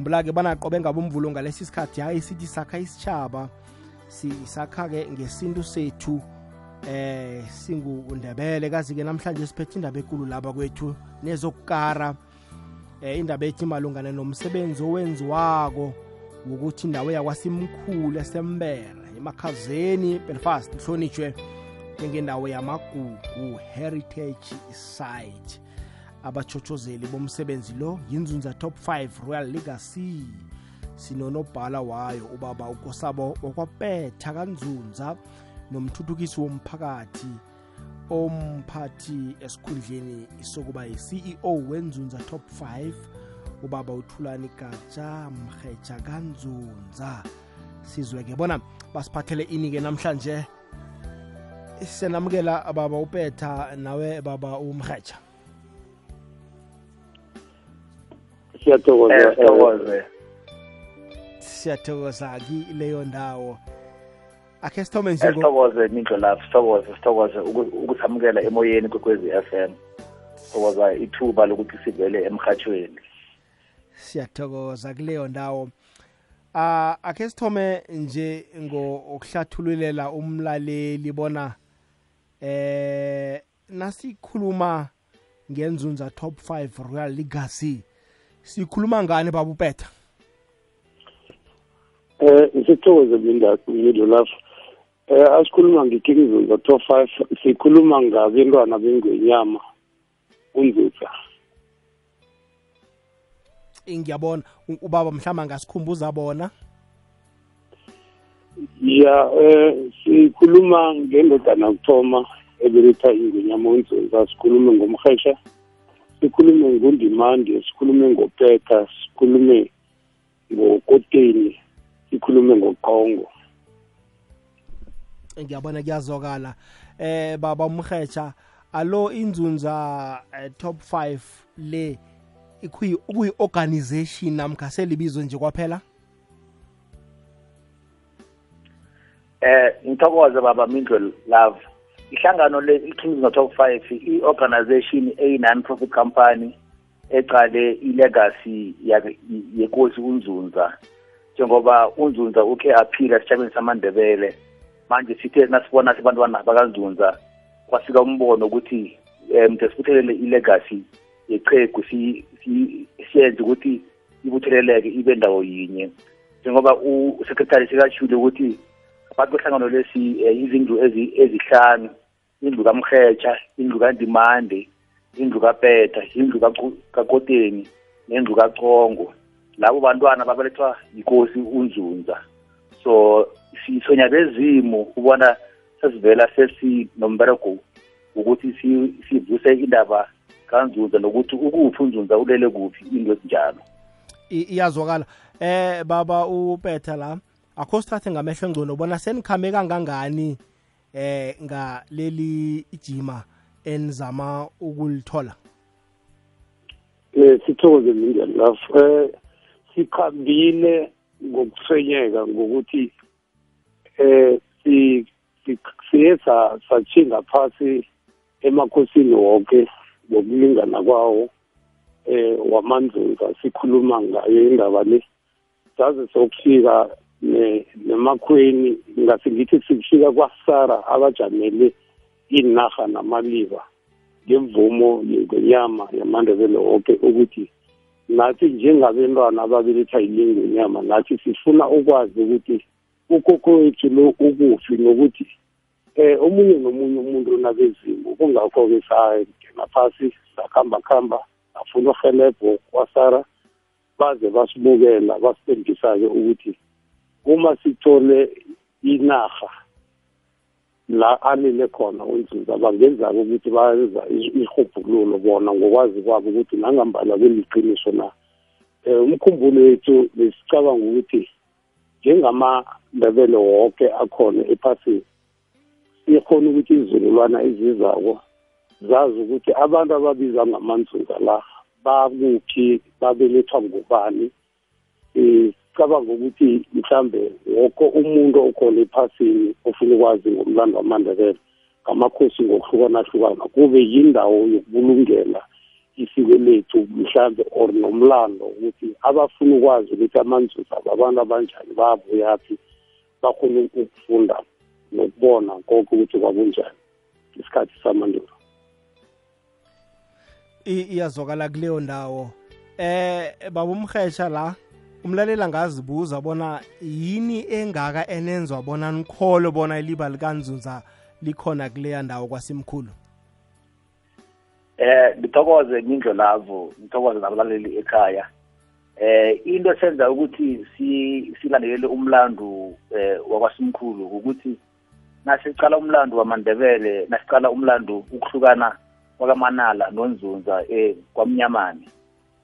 khumbula-ke bona qobe ngabe umvulo ngalesi sikhathi hayi sithi sakha isitshaba sisakha-ke ngesintu sethu eh singundebele. Kazi-ke namhlanje siphethe indaba ekulu laba kwethu nezokukara. Eh indaba ethi malungana nomsebenzi owenziwako ukuthi indawo yakwasimkhulu esembere emakhazeni belfast ihlonitshwe njengendawo yamagugu heritage site. Abachochozeli bomsebenzi lo yinzunza top 5 royal legacy sinonobhala wayo ubaba ukosabo wakwapetha kanzunza nomthuthukisi womphakathi omphathi esikhundleni sokuba yi-ceo wenzunza top 5 ubaba uthulani gatsha mheja kanzunza. Sizweke bona basiphathele ini-ke namhlanje. Senamukela baba upetha nawe baba umheja siyathokoza siyathokoza kileyo ndawo? Akhe sithome nje sithokoze mindlo lapho sithokoze sithokoze ukusamukela emoyeni kwekwezi f m. Sithokoza ithuba lokuthi sivele emhathweni siyathokoza kuleyo ndawo? Ah akhe sithome nje ngokuhlathululela umlaleli bona eh nasikhuluma ngenzunza top 5 royal legacy sikhuluma ngani baba upetha? Eh isithokoze mindlo lapho. Eh asikhuluma ngikingizunza top 5 sikhuluma ngabantwana bengwenyama unzutsa ngiyabona. Ubaba mhlawumbe angasikhumbuza bona? Ya eh sikhuluma ngendodana yokuthoma ebeletha ingwenyama unzunza sikhulume ngomhesha sikhulume ngundimande sikhulume ngopeta sikhulume ngokoteni sikhulume ngoqongo ngiyabona kuyazwakala. Eh baba umhetsha alo inzunza eh, top 5 le ikuyi organization namkha selibizo nje kwaphela? Eh ngithokoze baba mindlo love. Ihlangano le i-kings top 5 i-organization eyi-non-profit company ecale ilegacy yenkosi unzunza. Njengoba unzunza ukhe aphila esitshabeni samandebele manje sithe nasibona sibantwana bakanzunza kwafika umbono ukuthi um sibuthelele ilegacy yeqhegu siyenze ukuthi ibutheleleke ibe ndawo yinye. Njengoba usekretary sikashule ukuthi abantu behlangano lesi eh, izindlu ezihlanu indlu kamhetsha indlu kandimande indlu kapeta indlu kakoteni nendlu kacongo. Labo bantwana babelethwa yinkosi unzunza. So sithonya bezimu ubona sesivela sesinomberego ukuthi sivuse indaba kanzunza nokuthi ukuphi unzunza ulele kuphi into ezinjalo iyazwakala. Eh baba upetha la akho sithathe ngamehlo engcono bona senikhambe kangangani? Eh ngaleli ijima enizama ukulithola? Eh sithokoze mindlela lapho eh sikhambile ngokusenyeka ngokuthi eh si siye sachinga phasi emakhosini wonke ngokulingana kwawo eh wamanzunza sikhuluma ngayo indaba le. Saze sokufika nemakhweni ngasingithi sikufika kwasara abajamele inarha namaliba ngemvumo yengwenyama yamandebele woke ukuthi nathi njengabentwana ababeletha ilingwenyama nathi sifuna ukwazi ukuthi ukhokho wethu lo ukuphi nokuthi eh omunye nomunye umuntu unabezimu kungakho-ke sangena phasi sakhamba khamba safuna uhelebho kwasara baze basibukela basitembisa-ke ukuthi uma sithole inarha la alele khona unzuza bangenza ukuthi bayenza ihubhululo bona ngokwazi kwabo ukuthi nangambala kweliqiniso na. Um umkhumbulo wethu besicabanga ukuthi njengamandebele wonke akhona ephasini sikhona ukuthi izizukulwana ezizako zazi ukuthi abantu ababiza ngamanzunza la bakuphi babelethwa ngubani um cabanga ukuthi mhlambe wonke umuntu okhona ephasini ofuna ukwazi ngomlando wamandebele ngamakhosi ngokuhlukana-hlukana kube yindawo yokubulungela isiko lethu mhlambe or nomlando ukuthi abafuna ukwazi ukuthi amanzuza babantu abanjani bayabuyaphi bakhona ukufunda nokubona konke ukuthi kwakunjani isikhathi samandulo iyazwakala kuleyo ndawo. Eh baba umhesha la. Umlaleli angazibuza bona yini engaka enenzwa bona nikholo bona iliba likanzunza likhona kuleya ndawo kwasimkhulu? Eh ngithokoze ngindlo lavo ngithokoze nabalaleli ekhaya. Eh into esenza ukuthi silandelele umlando eh wakwasimkhulu ukuthi nasicala umlando wamandebele nasicala umlando ukuhlukana kwakamanala nonzunza eh kwamnyamani.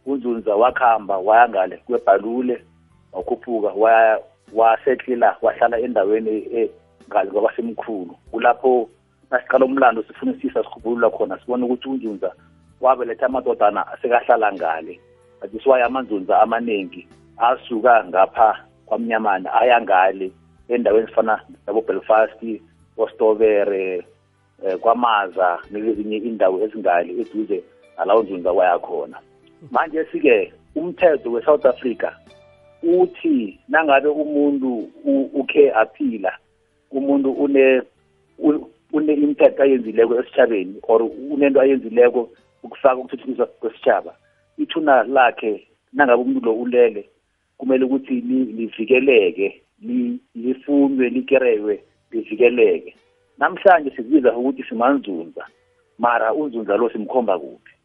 Unzunza wakhamba waya ngale kwebhalule wakhuphuka waya wasetlila wahlala endaweni eh ngale kwabasemkhulu. Kulapho nasiqala umlando sifunisisa sikhubulula khona sibona ukuthi unzunza wabeletha amadodana asekahlala ngale. Kanti siwaye amanzunza amaningi asuka ngapha kwamnyamana aya ngale endaweni ezifana nabo-belfast ostobere eh, kwamaza nezinye indawo ezingale eduze nalawo nzunza kwaya khona. Manje sike umthetho we-south africa uthi nangabe umuntu ukhe aphila umuntu une une-impact ayenzileko esitshabeni or unento ayenzileko ukufaka ukuthuthukiswa kwesitshaba ithuna lakhe nangabe umuntu lo ulele kumele ukuthi livikeleke lifunwe likereywe livikeleke. Namhlanje sikubiza ukuthi simanzunza mara unzunza lo simkhomba kuphi?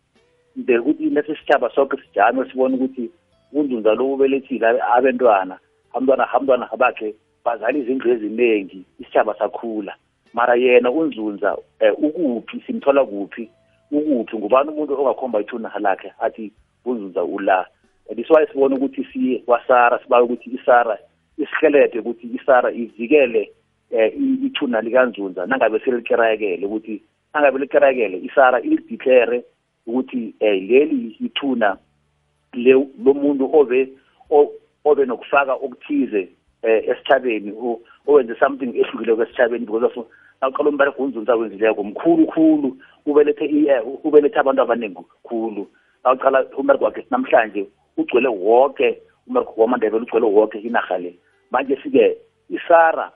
De ukuthi lesisitshaba sonke sijame sibone ukuthi unzunza lo ubelethile abentwana abantwana abantwana bakhe bazala izindlu eziningi isitshaba sakhula. Mara yena unzunza eh, ukuphi simthola kuphi? Ukuphi? Ngubani umuntu ongakhomba ithuna lakhe athi unzunza ula? Liswaye sibone ukuthi siye kwasara sibawe ukuthi isara isihelede ukuthi isara ivikele eh, ithuna likanzunza nangabe selikerakele ukuthi nangabe likerakele isara ilideclare ukuthi eh, leli ithuna le lo muntu obe obe nokufaka okuthize eh, esithabeni owenze something ehlukile kwesithabeni because of nawuqala umberego unzunza wenzileko mkhulu khulu ubelethe eh, ubelethe abantu abaningi khulu. Nawuqala umberego wakhe namhlanje ugcwele wonke umberego wamandebele ugcwele wonke inarha le. Manje sike isara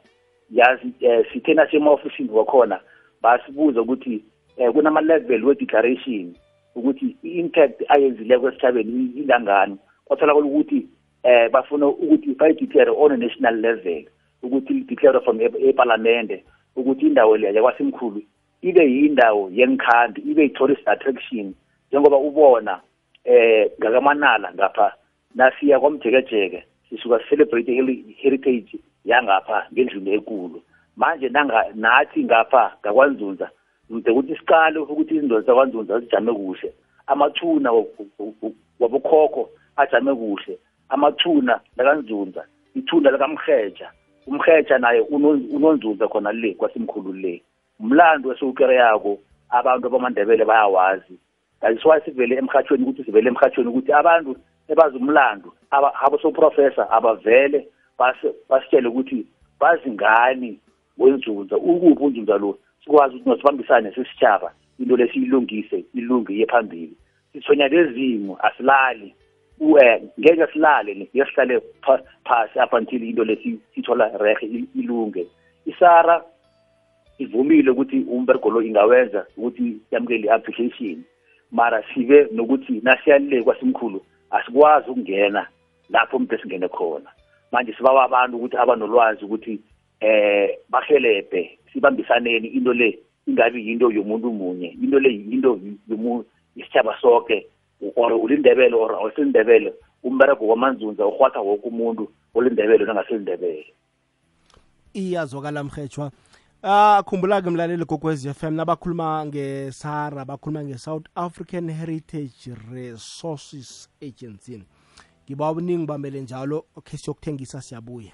yazi eh, sithena sema-ofisini wakhona basibuza ukuthi eh, kunama-level we-declaration. Ukuthi i-impact ayenzileko esithabeni ingangani kwatholakala ukuthi eh bafuna ukuthi bayideclare on a national level ukuthi declare from eparlamente ukuthi indawo leya yakwasimkhulu ibe yindawo yenkhambi ibe yi-tourist attraction njengoba ubona eh ngakamanala ngapha nasiya kwamjekejeke sisuka celebrate heritage yangapha ngendlini ekulu. Manje nathi ngapha ngakwanzunza ngide ukuthi siqale ukuthi izinto zakwanzunza zijame kuhle. Amathuna wabokhokho ajame kuhle. Amathuna lakanzunza ithuna lakamheja umheja naye unonzunza khona le kwasimkhulu le. Umlando esiwukereyako abantu abamandebele bayawazi. Kayisiwaye sivele emhathweni ukuthi sivele emhathweni ukuthi abantu ebazi umlando abosoprofesa abavele basitshele ukuthi bazi ngani wenzunza ukuphi unzunza lo. Sikwazi ukuthi nosibambisane sesitshaba into lesiyilungise ilunge iye phambili. Sithonya lezimo asilali. Uwe ngeke silale ngeke sihlale phasi up until into lesi sithola rehe ilunge. Isara ivumile ukuthi umbergo lo ingawenza ukuthi yamukele i-application. Mara sibe nokuthi nasiyalile kwasimkhulu asikwazi ukungena lapho umuntu esingene khona. Manje sibawa abantu ukuthi abanolwazi ukuthi eh bahelebhe. Sibambisaneni into le ingabi yinto yomuntu munye into le yinto yisitshaba soke or ulindebele or awusilindebele umbereko kwamanzunza urhwatha woke umuntu olindebele nangasilindebele iyazwakala mhetshwa Ah khumbula ke mlaleli gokwez m nabakhuluma ngeSARA bakhuluma nge-south African Heritage Resources Agency. Ngiba uningi bamele njalo okay siyokuthengisa siyabuya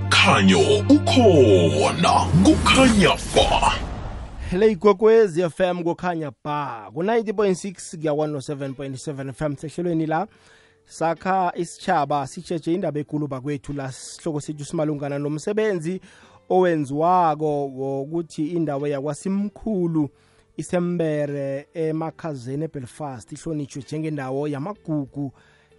umkhanyo ukhona kukhanya ba. Le ikwekwezi fm kukhanya ba. Ku-90.6 kuya 107.7 fm sehlelweni la sakha isitshaba sitsheje indaba ekulu bakwethu la sihloko sethu simalungana nomsebenzi owenziwako wokuthi indawo yakwasimkhulu isembere emakhazeni ebelfast ihlonitshwe njengendawo yamagugu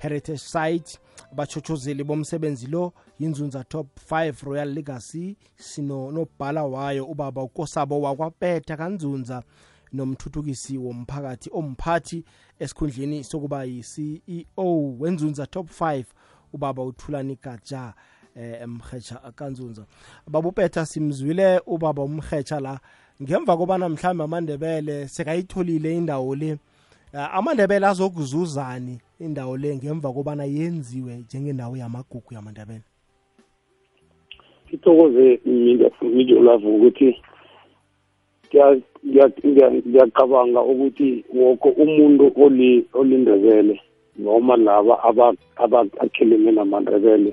heritage site. Abachochozeli bomsebenzi lo yinzunza top 5 royal legacy sinonobhala wayo ubaba ukosabo wakwapeta kanzunza nomthuthukisi womphakathi omphathi esikhundleni sokuba yi-ceo wenzunza top 5 ubaba uthulani gaja eh mhecha kanzunza. Baba upeta simzwile ubaba umhecha la. Ngemva kobana mhlawumbe amandebele sekayitholile indawo le uh, amandebele azokuzuzani indawo le ngemva kobana yenziwe njengendawo yamagugu yamandebele? Ithokoze midio lavo ukuthi ngiyacabanga ukuthi woko umuntu olindebele noma laba abakhelene namandebele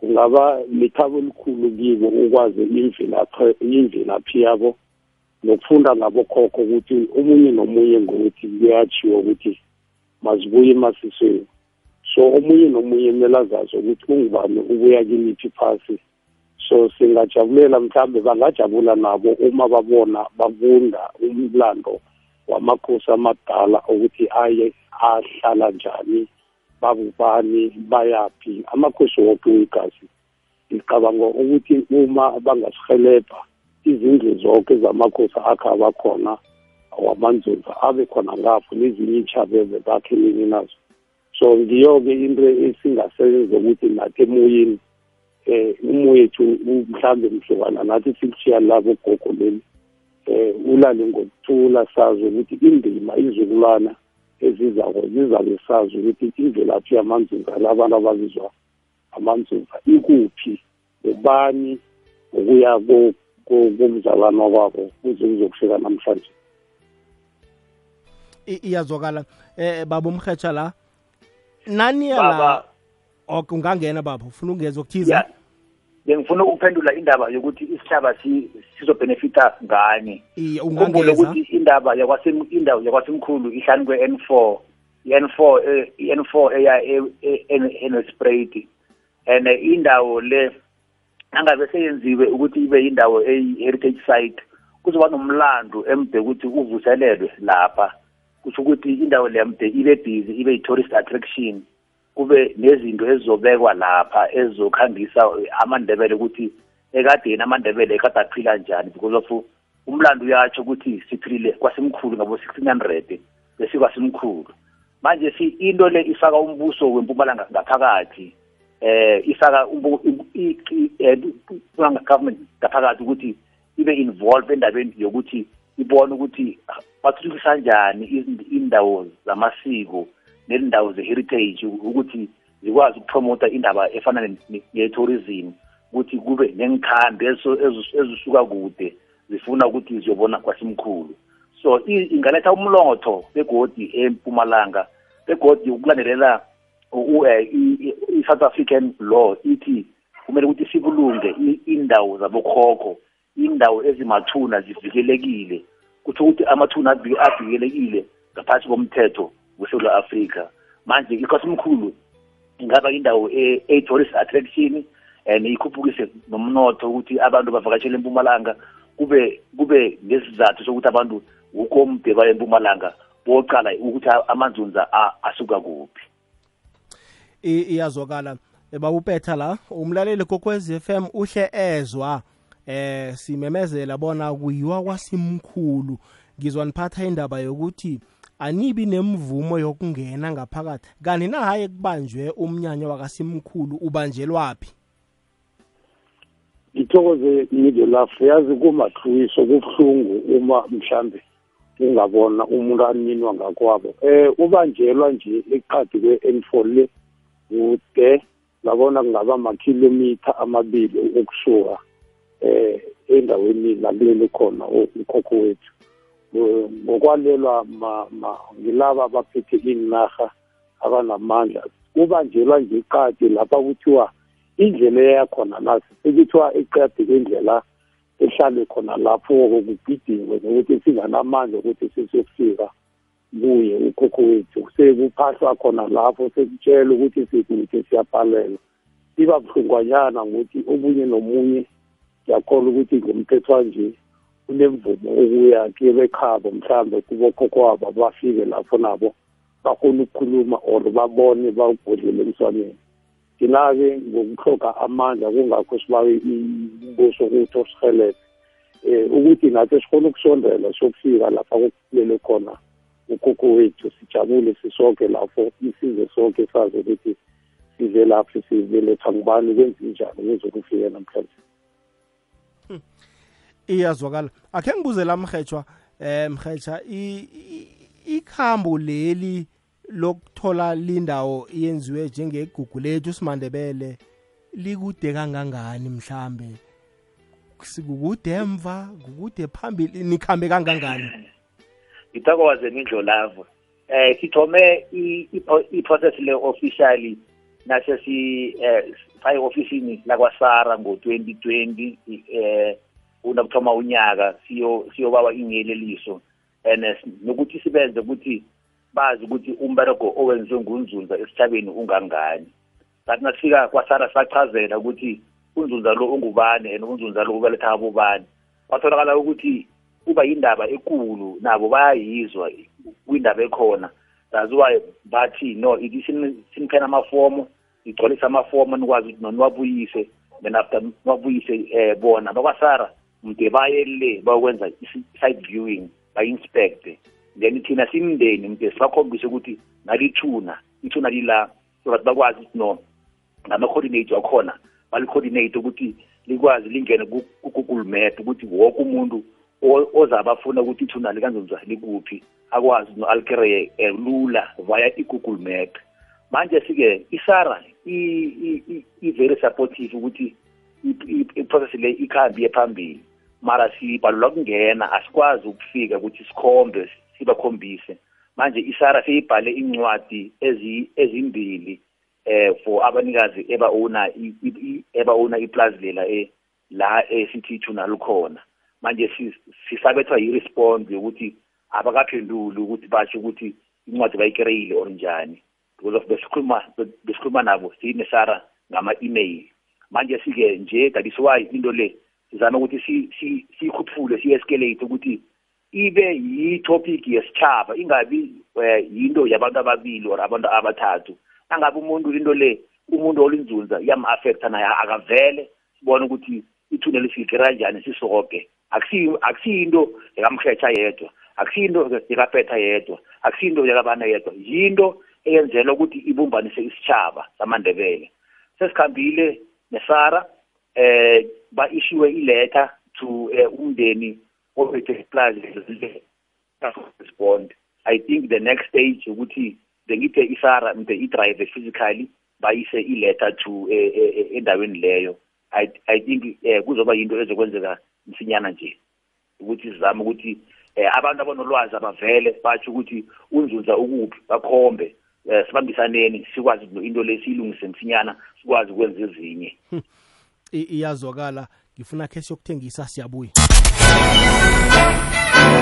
kungaba lithabo elikhulu kibo ukwazi imvelaphi yabo nokufunda ngabokhokho ukuthi omunye nomunye ngokuthi kuyatshiwo ukuthi mazibuye emasisweni. So omunye nomunye kumele azazi ukuthi ungubani ubuya kimiphi phasi so singajabulela mhlambe bangajabula nabo uma babona bafunda umlando wamakhosi amadala ukuthi aye ahlala njani babubani bayaphi. Amakhosi woke wegazi ngicabanga ukuthi uma bangasihelebha izindlu zonke zamakhosi akhe abakhona wamanzunza abe khona ngapho nezinye iy'tshabeze bakhelene nazo. So ngiyo-ke into esingasebenza ukuthi nathi emoyeni eh umoyethu mhlambe mhlukana nathi sikushiya labo gogo leli eh ulale ngokuthula sazi ukuthi indima izukulwana ezizako zizabe sazi ukuthi imvelaphi yamanzunza labantu ababizwa amanzunza ikuphi ubani ukuya komzalwana wabo kuze kuzokufika namhlanje. Iyazwakala. Eh baba umhetsha la nani la ok ungangena baba ufuna ungeza okuthiza bengifuna ukuphendula indaba yokuthi isihlaba sizobhenefita ngani. Iye ukhumbule ukuthi indaba indawo yakwasimkhulu ihlani kwe-n four i-n four i-n four eya enesprayed and indawo le nangabe seyenziwe ukuthi ibe indawo eyi-heritage site kuzoba nomlando emde ukuthi uvuselelwe lapha. Kusho ukuthi indawo le mde ibe busy ibe yi-tourist attraction. Kube nezinto ezizobekwa lapha ezizokhangisa amandebele ukuthi ekadeni amandebele ekade aphila njani because of umlando uyatsho ukuthi siphilile kwasimkhulu ngabo-sixteen hundred besikwasimkhulu manje si into le ifaka umbuso wempumalanga ngaphakathi eh ifaka government ngaphakathi ukuthi ibe involved endabeni yokuthi ibone ukuthi bathuthukisa kanjani indawo zamasiko nezindawo ze-heritage ukuthi zikwazi ukupromota indaba efana ne-tourism ukuthi kube nengikhambi ezisuka kude zifuna ukuthi ziyobona kwasimkhulu. So ingaletha umlotho begodi empumalanga begodi ukulandelela i-south african law ithi kumele ukuthi sibulunge indawo zabokhokho indawo ezimathuna zivikelekile. Kutho ukuthi amathuna avikelekile ngaphansi komthetho. weSouth Africa manje ikosimkhulu ingaba indawo e-tourist attraction and ikhuphukise nomnotho ukuthi abantu bavakashele empumalanga kube kube nesizathu sokuthi abantu ukomde baye empumalanga boqala ukuthi amanzunza asuka kuphi. Iyazwakala. Babupetha la umlaleli kokwez FM uhle ezwa eh simemezela bona kuyiwa kwasimkhulu. Ngizwa niphatha indaba yokuthi anibi nemvumo yokungena ngaphakathi kanti nahaye kubanjwe umnyanya wakasimkhulu ubanjelwaphi ngithokoze imidio lafu yazi kumathwiso kubuhlungu uma mhlambe ungabona umuntu aninwa ngakwabo. Eh ubanjelwa nje eqadi kwe-n4 le kude labona kungaba amakhilomitha amabili ukusuka eh endaweni lakuleli khona ukhokho wethu. Ngokwalelwa ngilaba abaphethe inarha abanamandla. Kubanjelwa nje iqadi lapha kuthiwa indlela eyakhona la sekuthiwa eqadi kwendlela ehlale khona lapho kugidingwe nokuthi singanamandla ukuthi sesiyokufika kuye ukhokho wethu. Sekuphahlwa khona lapho sekutshela ukuthi sikude siyaphalela siba buhlungwanyana ngokuthi omunye nomunye ngiyakholwa ukuthi ngomthethwa nje unemvumo ukuya kebekhabo mhlambe kubokhokho wabo bafike lapho nabo bakhona ukukhuluma or babone bawubhodlele emswaneni. Thina-ke ngokuhloga amandla kungakho sibawe imbuso ukuthi osihelele um ukuthi nathi sikhona ukusondela siyokufika lapha kokulele khona ukhokho wethu sijabule sisonke lapho isize sonke sazi ukuthi size lapho sibeletha ngubani kwenze njani kuzokufika namhlanje. Iyazwakala. Akhe ngibuze la mhetshwa eh mhetsha ikhambo leli lokuthola lindawo yenziwe njengegugu lethu simandebele likude kangangani mhlambe? Sikukude emva kukude phambili nikhambe kangangani? Ngithokoze mindlolavo eh sithome i-process le officially nase si eh saye ofisini lakwasara ngo-2020 eh unakuthoma unyaka siyo siyobawa ingiyeleliso and nokuthi sibenze ukuthi bazi ukuthi umberego owenziwe ngunzunza esithabeni ungangani. Sathi nasifika kwasara sachazela ukuthi unzunza lo ungubani and unzunza lo ubeletha abobani. Kwatholakala ukuthi kuba yindaba ekulu nabo bayayizwa kwindaba ekhona. That's why bathi no ithi siniphena amafomu igcwalise amafomu nikwazi ukuthi noniwabuyise then after niwabuyise um bona bakwasara mde baye le bayokwenza i-side viewing ba-inspecte then thina simndeni mde sibakhombise ukuthi nalithuna ithuna lila so that bakwazi ukuthi no ngama-coordinate wakhona bali-coordinate ukuthi likwazi lingene ku-google map ukuthi woke umuntu ozabafuna ukuthi ithuna likanzonza likuphi akwazi no-alkereye lula via i-google map manje sike isara i-very supportive ukuthi i-process le ikhambi yephambili mara sibhalelwa kungena asikwazi ukufika ukuthi sikhombe sibakhombise. Manje isara seyibhale incwadi ezimbili eh for abanikazi eba-owner eba-owner iplazi lela eh, la esithi ithuna lukhona manje sisabethwa yi-response yokuthi abakaphenduli ukuthi basho ukuthi incwadi bayikereyile or njani because of besikhuluma besikhuluma nabo siyinesara ngama-email. Manje sike nje that is why into le? Sizama ukuthi siyikhuphule si-escalate ukuthi ibe yi-topic yesitshaba ingabi yinto yabantu ababili or abantu abathathu. Nangabe umuntu into le umuntu olinzunza iyam-affecta naye akavele sibone ukuthi ithune lifikira kanjani sisoke. Akusiyinto yakamhetsha yedwa akusiyinto yakapetha yedwa akusiyinto yakabana yedwa. Yinto eyenzelwa ukuthi ibumbanise isitshaba samandebele. Sesikhambile nesara eh ba-ishiwe iletha to uh, umndeni ophethe iplazi respond. I think the next stage ukuthi bengithe isara mde i-drive physically bayise iletter to endaweni leyo. I i think eh kuzoba yinto ezokwenzeka msinyana nje. Ukuthi sizame ukuthi eh abantu abanolwazi abavele batsho ukuthi unzunza ukuphi bakhombe. Eh sibambisaneni sikwazi into lesiyilungise msinyana sikwazi ukwenza ezinye. Iyazwakala. Ngifuna khe siyokuthengisa siyabuya.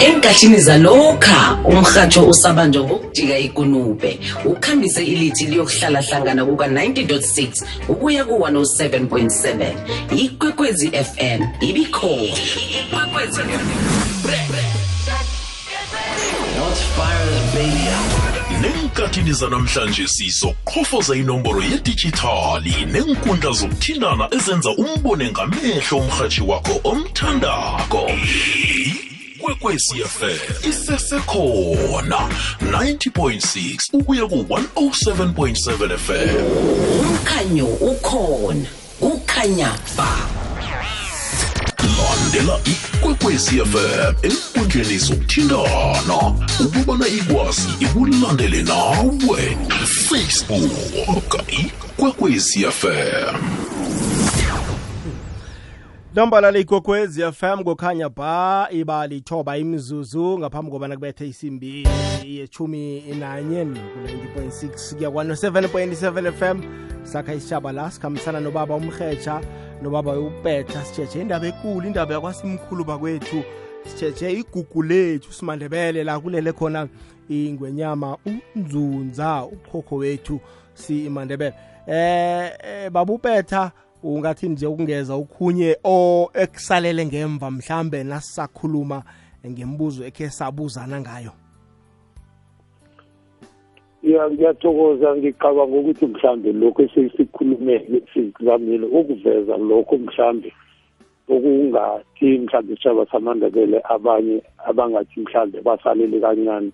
Enkathini zalokha umrhatsho usabanjwa ngokujika ikunube. Ukhambise ilithi liyokuhlala hlangana kuka-90.6 ukuya ku-107.7 ikwekwezi fm ibikhona. Ikwekwezi nenkathini zanamhlanje sizoqhofoza inomboro yedijithali. Nenkundla zokuthindana ezenza umbone ngamehlo umrhatshi wakho omthandako. Ikwekwecfm isesekhona. 90.6 ukuya ku-107.7 fm umkhanyo ukhona. Kukhanya ba. Landela ikwekwecfm enkundleni zokuthindana ukubana ikwazi ikulandele nawe. Facebook ikwekwecfm nambala igogwezi fm kukhanya ba iba lithoba imizuzu ngaphambi kobana kubethe isimbi yechumi nanye ku-90.6 kuya kwano-7.7 fm sakha isitshaba la sikhambisana nobaba umrhetsha nobaba ubetha sitshetshe indaba ekulu indaba yakwasimkhulu bakwethu. Sitshetshe igugu lethu simandebele la kulele khona ingwenyama unzunza ukhokho wethu si imandebele eh, eh babupetha ungathi nje ukungeza ukhunye o ekusalele ngemva mhlambe nasisakhuluma ngembuzo ekhe sabuzana ngayo. Ya ngiyathokoza ngicabanga ukuthi mhlambe lokho esesikhulumele sizamile ukuveza lokho mhlambe okungathi mhlambe isitshaba samandebele abanye abangathi mhlambe basalele kancane.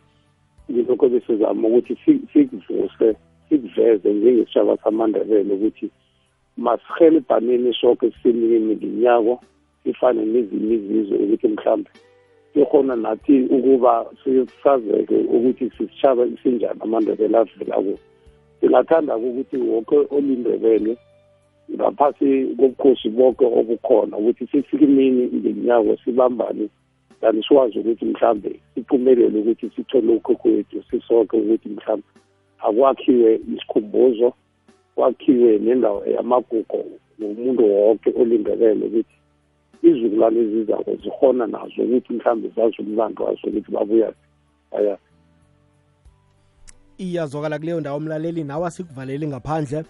Ngilokho besizama ukuthi sikuvuse sikuveze njengesitshaba samandebele ukuthi masihelebhaneni soke sisemini nginyako sifane nezinye izizwe ukuthi mhlambe sikhona nathi ukuba sisazeke ukuthi sisitshaba sinjani amandebele avela kuwo. Singathanda ukuthi woke olindebele ngaphasi kobukhosi bonke obukhona ukuthi sifike imini ngenyako sibambane kanti sikwazi ukuthi mhlambe siphumelele ukuthi sithole ukhokho wethu sisoke ukuthi mhlambe akwakhiwe isikhumbuzo kwakhiwe nendawo yamagugu nomuntu wonke olindebele ukuthi izukulwane ezizako zikhona nazo ukuthi mhlawumbe zazi umlando wazo ukuthi babuya aya iyazwakala kuleyo ndawo umlaleli nawe asikuvaleli ngaphandle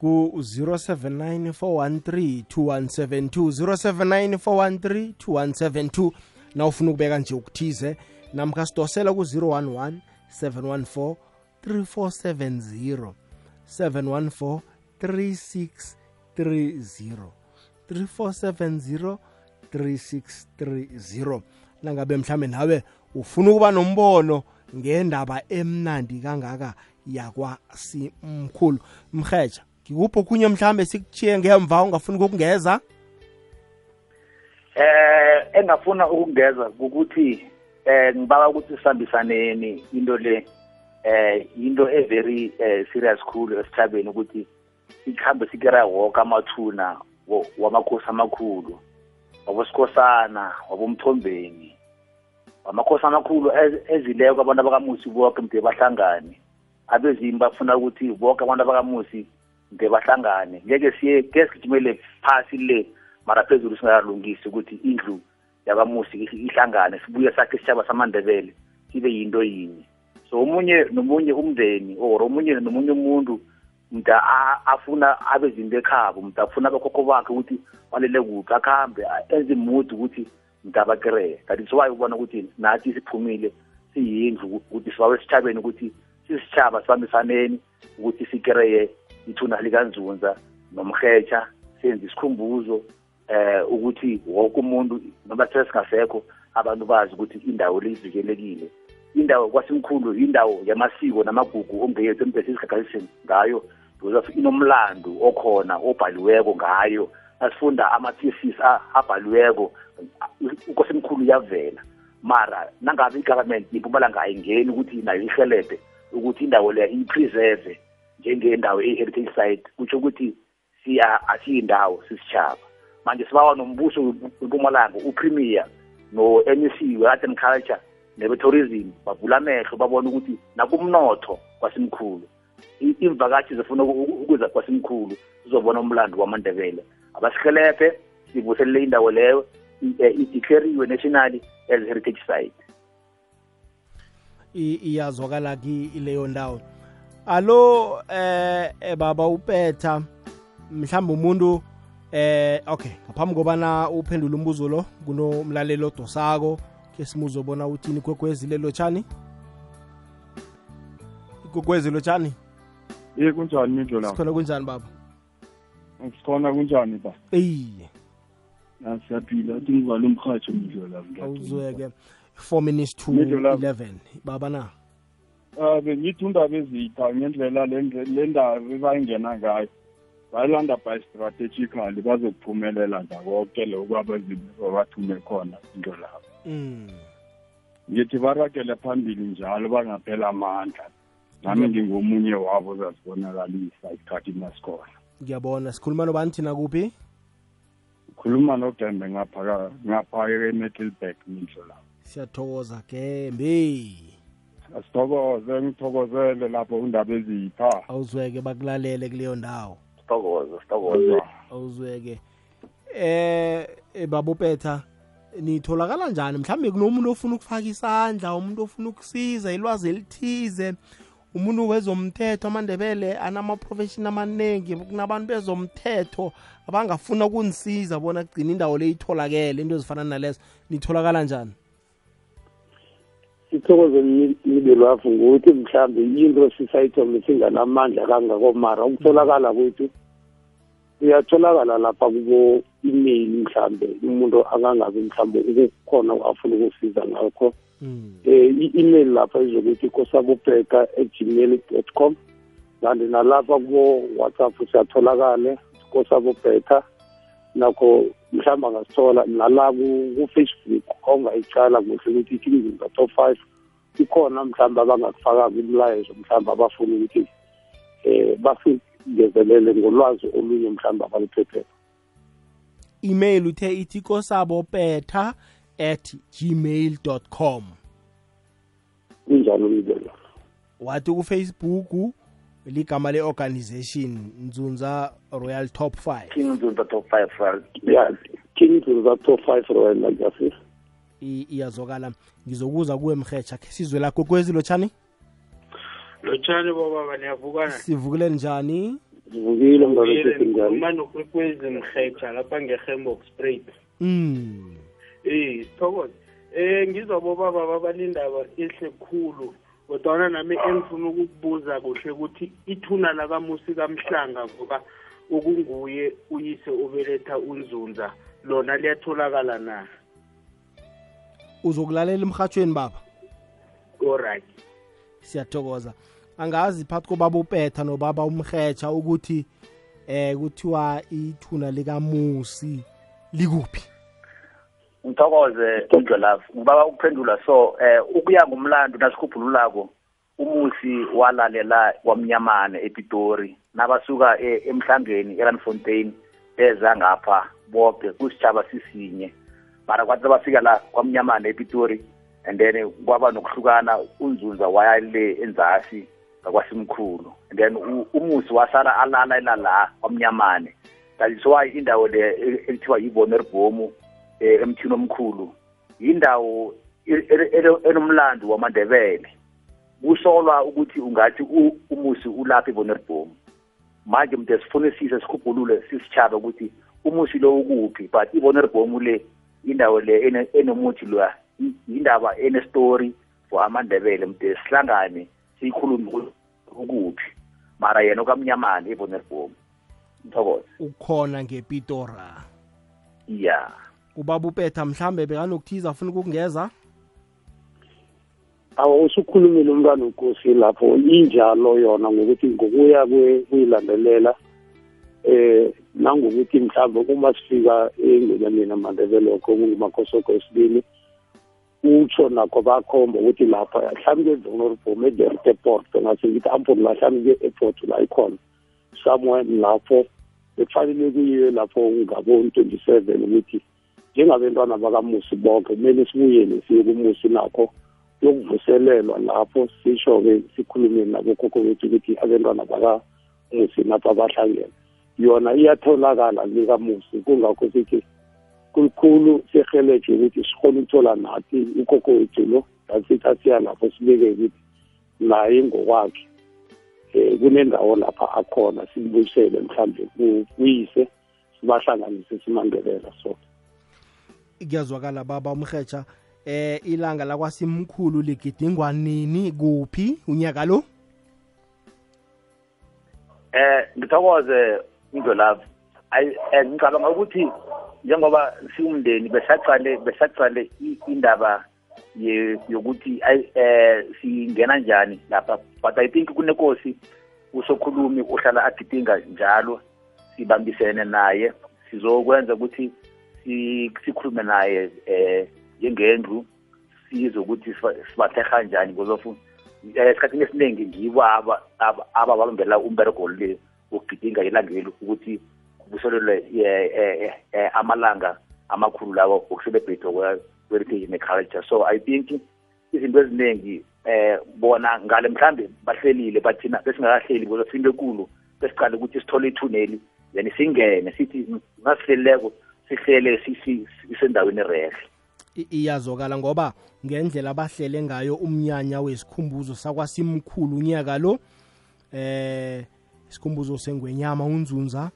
ku-079 413 2172 079 413 2172 na ufuna ukubeka nje ukuthize namkha sidosela ku-011 714 3470 714 3630 3470 3630 nangabe mhlambe nawe ufuna ukuba nombono ngendaba emnandi kangaka yakwasimkhulu. Mrhetsha ngikuphi okhunye mhlambe sikuchiye ngemva ungafuni ukungeza eh engafuna ukungeza ukuthi eh ngibaka ukuthi sihambisaneni into le eh into e very eh, serious khulu esithabeni ukuthi ikhambe sikera woke amathuna wamakhosi amakhulu wabosikhosana wabomthombeni. Wamakhosi amakhulu ezileko abantu abakamusi bonke mde bahlangane. Abezimi bafuna ukuthi bonke abantu abakamusi mde bahlangane. Ngeke siye ke sigijimele phasi le mara phezulu singakalungisi ukuthi indlu yakamusi ihlangane sibuye sakhe isitshaba samandebele sibe yinto yinye. So omunye nomunye umndeni or omunye nomunye umuntu mntu afuna abezinto ekhabo mntu afuna abakhokho bakhe ukuthi walele kuphi akuhambe enze imudi ukuthi mntu abakereye that is why ubona ukuthi nathi siphumile siyindlu ukuthi sibawe esithabeni ukuthi sisitshaba sibambisaneni ukuthi sikereye ithuna likanzunza nomhetsha senze isikhumbuzo eh ukuthi wonke umuntu noma sesingasekho abantu bazi ukuthi indawo livikelekile indawo kwasimkhulu indawo yamasiko namagugu ongeyethu embese isigagaliseni ngayo. Because inomlando okhona obhaliweko ngayo. Asifunda ama-thesis abhaliweko ukosemkhulu uyavela. Mara nangabe i-government impumalanga ayingeni ukuthi nayo ihelebhe ukuthi indawo leya iyipreserve njengendawo e-heritage site kutsho ukuthi asiyindawo sisitshaba manje sibawa nombuso wempumalanga upremier no-mec we-art and culture nebe-tourism bavula amehlo babona ukuthi nakumnotho kwasimkhulu. Imvakatshi zifuna ukuza kwasimkhulu sizobona umlando wamandebele. Abasihelebhe sivuselele indawo leyo ideclariwe nationally as heritage site. Iyazwakala kileyo ndawo? Alo eh baba upetha mhlawumbe umuntu eh okay ngaphambi kobana uphendule umbuzo lo kunomlaleli odosako ke simuzobona uthini igogwezi lelo tshani ikwekwezi lo tshani ye kunjani mindlo lapho? Sikhona kunjani baba? Sikhona kunjani ba? Iye siyaphila. Athi ngivale umrhatsho mindlo lapho awuzweke. 4 minutes to Midlo lapho. 11 baba na? Um bengithi undaba ezitha ngendlela le- le ndaba ebayingena ngayo. Bayilanda by strategically bazokuphumelela ndakonke lokhu abazibo bathume khona into lapho. Mm. Ngithi barakele phambili njalo bangaphela amandla. Nami ngingomunye wabo ozazibonakalisa isikhathi masikhona ngiyabona. Sikhuluma nobani thina kuphi? Khuluma nogembe ngapha ngapha eMiddelburg mindlo lapho siyathokoza gembe. Asithokoze ngithokozele lapho undaba ezipha. Awuzweke bakulalele kuleyo ndawo. Sithokoze sithokoze. Awuzweke. Eh babopetha nitholakala njani? Mhlambe kunomuntu ofuna ukufaka isandla umuntu ofuna ukusiza ilwazi elithize. Umuntu wezomthetho amandebele anama-profession amaningi kunabantu bezomthetho abangafuna ukunisiza bona kugcina indawo le itholakele into ezifana nalezo. Nitholakala njani? Sithokoze nibelwafu ngokuthi mhlambe into sisayithombe singanamandla kangako mara ukutholakala kwethu. Uyatholakala lapha kubo email mhlambe umuntu akangabi mhlambe ukukhona afuna ukusiza ngakho. Eh i-email lapha izokuthi kosabubheka at gmail dot com. Kanti nalapha kubo whatsapp siyatholakale kosabubheka nakho mhlawumbe angasithola nala ku-facebook ongayicala kuhle ukuthi ithi imzimba top five ikhona mhlawumbe abangakufakanga imilayezo mhlawumbe abafuna ukuthi um basingezelele ngolwazi olunye mhlawumbe abaliphephela email uthe ithi kosabo petha at gmail com. Kunjalo wathi kufacebook ligama le-organization nzunza royal top 5 king nzunza top five right? ya king nzunza top five royal legacy iyazokala ngizokuza kuwe mhetsha khe sizwe lakho kwezi lotshani? Lotshani bobaba niyavukana sivukile njani sivukile mntanethu njani? uma nokwekwezi mhetsha lapha nge-hembox sprayt mm eh sithokoze. Eh ngizwa bobaba babalindaba ehle khulu kodwana nami engifuna ukukubuza kuhle ukuthi ithuna lakamusi kamhlanga ngoba okunguye uyise ubeletha unzunza lona liyatholakala na? Uzokulalela emhatshweni baba? Alright siyathokoza. Angazi phakathi kobaba upetha nobaba umhetsha ukuthi eh kuthiwa ithuna likamusi likuphi? Ngithokoze indlelavu ngibaba ukuphendula so eh ukuya ngumlando nasikhuphululako umusi walalela kwamnyamane epitori nabasuka e- emhlangeni eranfontein beza ngapha bonke kusitshaba sisinye. Mara kwathi bafika la kwamnyamane epitori and then kwaba nokuhlukana unzunza waya le enzasi. Ngakwasimkhulu and then u- umusi wasala alala la kwamnyamane that is why indawo le e- ekuthiwa yibonerbomu eh, emthini omkhulu yindawo e- e- ene- enomlando wamandebele. Kusolwa ukuthi ungathi u- umusi ulapha evonerbom manje mntu sifunisise sikhuphulule sisitshaba ukuthi umusi lo ukuphi but ivonerbom le indawo le ene- enomuthi loya yi- yindaba enestory for amandebele. Mntu sihlangane siyikhulume ukuthi ukuphi mara yena okamnyamane evonerbom mthokoze ukhona ngepitora ya. Ubaba upetha mhlambe bekanokuthiza afuna ukukungeza? Awu usukhulumile umntwana wenkosi lapho. Injalo yona ngokuthi ngokuya kwe- kuyilandelela eh nangokuthi mhlawumbe uma sifika engonyameni amandebele okho kungumakhosoko esibili utsho nakho bakhomba ukuthi lapha mhlawumbe ke-vulnerable ederteport ngase ngithi amponi la mhlawumbe ke-airport la ikhona. Somewhere lapho bekufanele kuyiwe lapho ngaboni twenty seven ukuthi njengabentwana bakamusi bonke kumele sibuyele siye kumusi nakho yokuvuselelwa lapho sisho-ke sikhulume nabokhokho bethu ukuthi abentwana bakamusi napha bahlangene. Yona iyatholakala likamusi kungakho sithi kulukhulu sihelejwe ukuthi sikhona ukuthola nathi ukhokho wethu lo. Asithi asiya lapho sibeke ukuthi naye ngokwakhe um kunendawo lapha akhona simbuyisele mhlawumbe ku- kuyise sibahlanganise simandelela so kuyazwakala baba umhetsha eh ilanga lakwasimkhulu ligidingwa nini kuphi? Unyaka lo? Eh ngithokoze indlolavu eh, ngicabanga ukuthi njengoba siwumndeni besaqale besaqale i- indaba ye- yokuthi ayi eh singena njani lapha. But i think kunenkosi usokhulumi uhlala agidinga njalo sibambisene naye. Sizokwenza ukuthi si- sikhulume naye eh njengendlu sizwe ukuthi siba- sibatheha njani because of eh, esikhathini esiningi ngibo aba aba- ababambela umberego le wokugidinga ilangeli ukuthi kubuselelwe eh, amalanga amakhulu lawo okucelebrate kwe-heritage ne-culture so i think izinto eziningi eh bona ngale mhlambe bahlelile bathina besingakahleli kwezofika into ekulu besicale ukuthi sithole ithuneli then singene sithi ngasihlelileko sihlele sisendaweni rehle iyazokala ngoba ngendlela abahlele ngayo umnyanya wesikhumbuzo sakwasimkhulu unyaka lo eh isikhumbuzo sengwenyama unzunza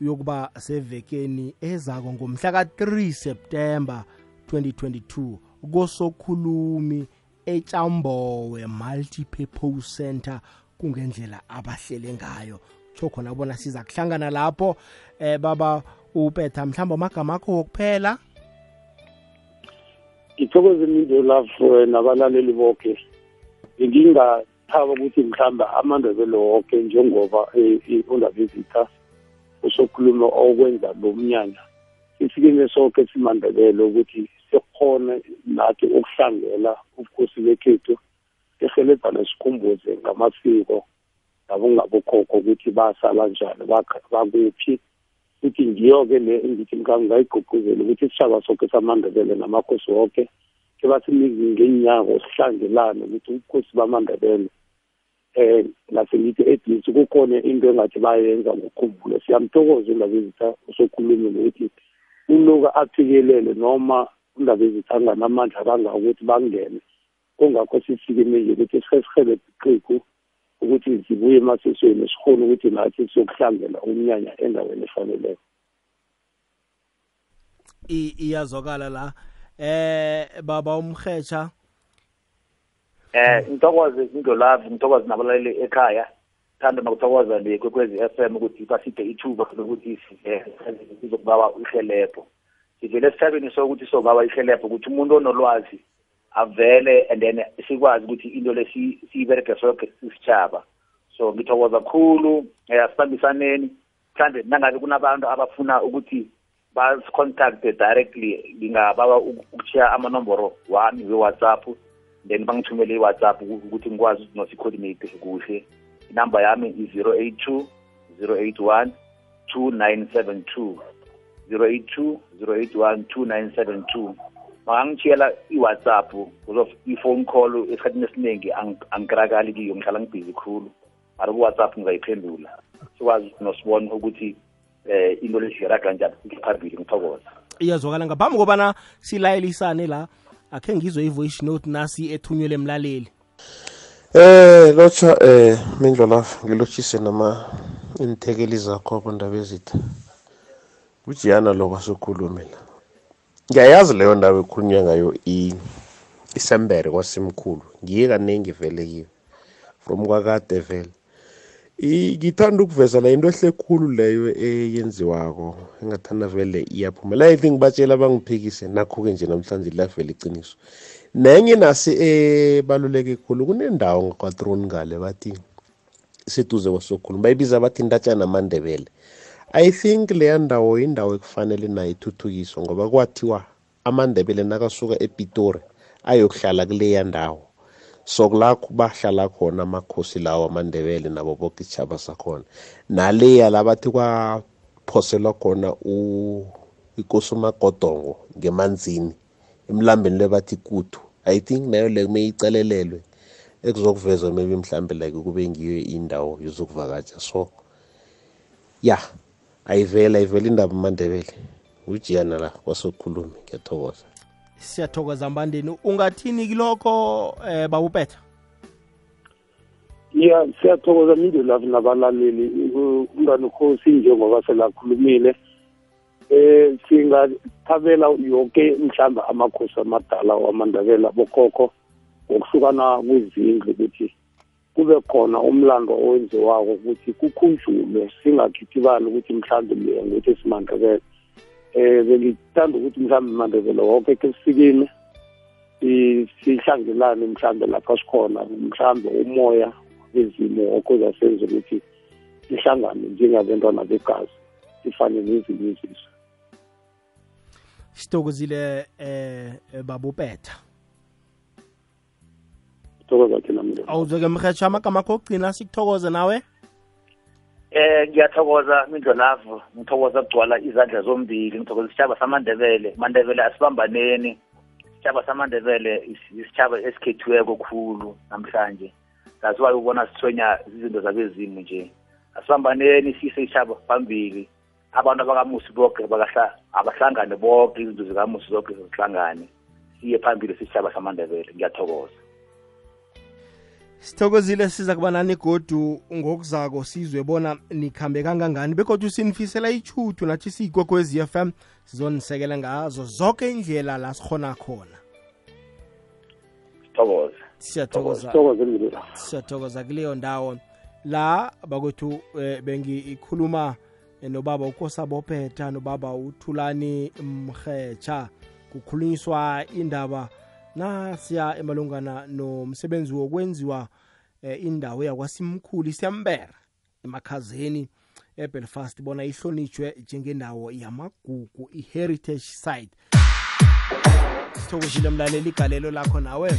uyokuba sevekeni ezako ngomhla ka-3 september 2022 kosokhulumi etshambowe multi-purpose center kungendlela abahlele ngayo. Tsho khona bona siza kuhlangana lapho. Eh baba upetha mhlawumbe amagama akho wokuphela? Ngithokoze imindo love nabalaleli bonke ngingathaba ukuthi mhlawumbe amandebele wonke njengoba undabezitha usokhuluma okwenza lo mnyanya sisikime sonke simandebele ukuthi sikhone nathi ukuhlangela ubukhosi bekhethu sihelebhane sikhumbuze ngamasiko nabongabokhokho ukuthi basala njani bakuphi. Futhi ngiyo-ke le engithi ngangayigqugquzela ukuthi isishaba sonke samandebele namakhosi wonke ke basinike ngenyako sihlangelane ukuthi ubukhosi bamandebele eh at least kukhona into engathi bayenza ngokukhumbulo siyamthokoza indaba ezitha usokhulumile ukuthi uloku aphikelele noma indaba ezitha anganamandla kangaka ukuthi bangene. Kungakho sisikimile ukuthi sihesihele iqhiqu ukuthi zibuye emasisweni sikhona ukuthi nathi siyokuhlangela umnyanya endaweni efaneleyo iyazwakala la. Eh baba umhetsha eh ngithokoze indlolavu ngithokoze nabalaleli ekhaya. Thanda nokuthokoza le kwekwezi FM ukuthi baside ithuba lokuthi sizokubawa ihelebho sivele esithabeni sokuthi sobawa ihelebho ukuthi umuntu onolwazi avele and then sikwazi ukuthi into le siyiberege soke isitshaba so ngithokoza khulu asibambisaneni mhlambe nangabe kunabantu abafuna ukuthi basicontacte directly ngingabawa ukushiya amanomboro wami we-whatsapp. then bangithumele i-whatsapp ukuthi ngikwazi ukuthi nosicoordinate kuhle. Inumber yami i-082 081 2972 082 081 2972 mangangitshiyela i-whatsapp of i-phone call esikhathini esiningi angikrakali kiyo ngihlala ngibhizi khulu. Mara ku-whatsapp ngizayiphendula. Sikwazi ukuthi nosibone ukuthi eh into leziraga kanjani phambili ngithokoza iyazwakala. Ngaphambi kobana silayelisane la akhe ngizwe i-voice note nasi ethunyelwe emlaleli. Eh lotsha eh mindlo lafa ngilotshise nama inthekeli zakho kwendaba ezitha. Kujiyana lo kwasukhulume la ngiyayazi leyo ndawo ekhulunywa ngayo isembere kwasimkhulu. Ngiye kaningi vele kiyo. From kwakade vele. Ngithanda ukuveza la into ehle khulu leyo eyenziwako engathanda vele iyaphumela. I think batshela bangiphikise nakho-ke nje namhlanje lavela iqiniso. Nenye nasi ebaluleke khulu kunendawo ngakwatroni ngale bathi seduze kwasokhuluma bayibiza bathi ntatshana amandebele i think leya ndawo indawo ekufanele nayo ithuthukiswe ngoba kwathiwa amandebele nakasuka epitori ayokuhlala kuleya ndawo. So kulakho bahlala khona amakhosi lawo amandebele nabo boke isitshaba sakhona. Naleya la bathi kwaphoselwa khona ikosi umagodongo ngemanzini emlambeni lebathi kutu i think nayo le kume icalelelwe ekuzokuvezwa maybe mhlambe like kube ngiyo indawo yozokuvakatsha. So ya ayivele ayivele indaba amandebele ujiyana la kwasokhulumi ngiyathokoza. Siyathokoza mbandeni. Ungathini kilokho eh babupetha ya siyathokoza minde lavi nabalaleli. Umntwana khosi njengoba selakhulumile eh singathabela yonke mhlawumbe amakhosi amadala wamandebela bokhokho ngokuhlukana kwezindlu ukuthi kube khona umlando owenziwako ukuthi kukhunjulwe singakhithi bani ukuthi mhlawumbe leya ngokuthi simandebele. Eh bengithanda ukuthi mhlawumbe mandebele wonke ke sisikime sihlangelane mhlawumbe lapha sikhona mhlawumbe umoya wezimo okhoza senza ukuthi sihlangane njengabantwana begazi sifane nezinye izizwe. Sithokozile eh babupetha thokoza thina mndeni. Awuzweke mrhetsho amagama akho okugcina sikuthokoze nawe. Eh ngiyathokoza mindlo mindlolavu ngithokoza kugcwala izandla zombili ngithokoza isitshaba samandebele. Mandebele asibambaneni. Isitshaba samandebele is- isitshaba esikhethiweko khulu namhlanje. Saziwayo ukubona sithwenya izinto zabezimu nje. Asibambaneni sise isitshaba phambili. Abantu abakamusi boke bakahla abahlangane bonke izinto zikamusi zonke zihlangane. Siye phambili sisitshaba samandebele. Ngiyathokoza sithokozile siza kuba nani godu ngokuzako sizwe bona nikhambe kangangani begodwa sinifisela ichuthu nathi siyikwekwez f m sizonisekela ngazo zonke indlela la sikhona khona. Siyathokoza. Kuleyo ndawo. La bakwethu eh, bengikhuluma eh, nobaba ukosabophetha nobaba uthulani mrhetsha kukhulunyiswa indaba nasiya emalungana nomsebenzi wokwenziwa eh, indawo yakwasimkhulu isiyambera emakhazeni ebelfast bona ihlonitshwe njengendawo yamagugu i-heritage site. Sithokozile mlaleli igalelo lakho nawe.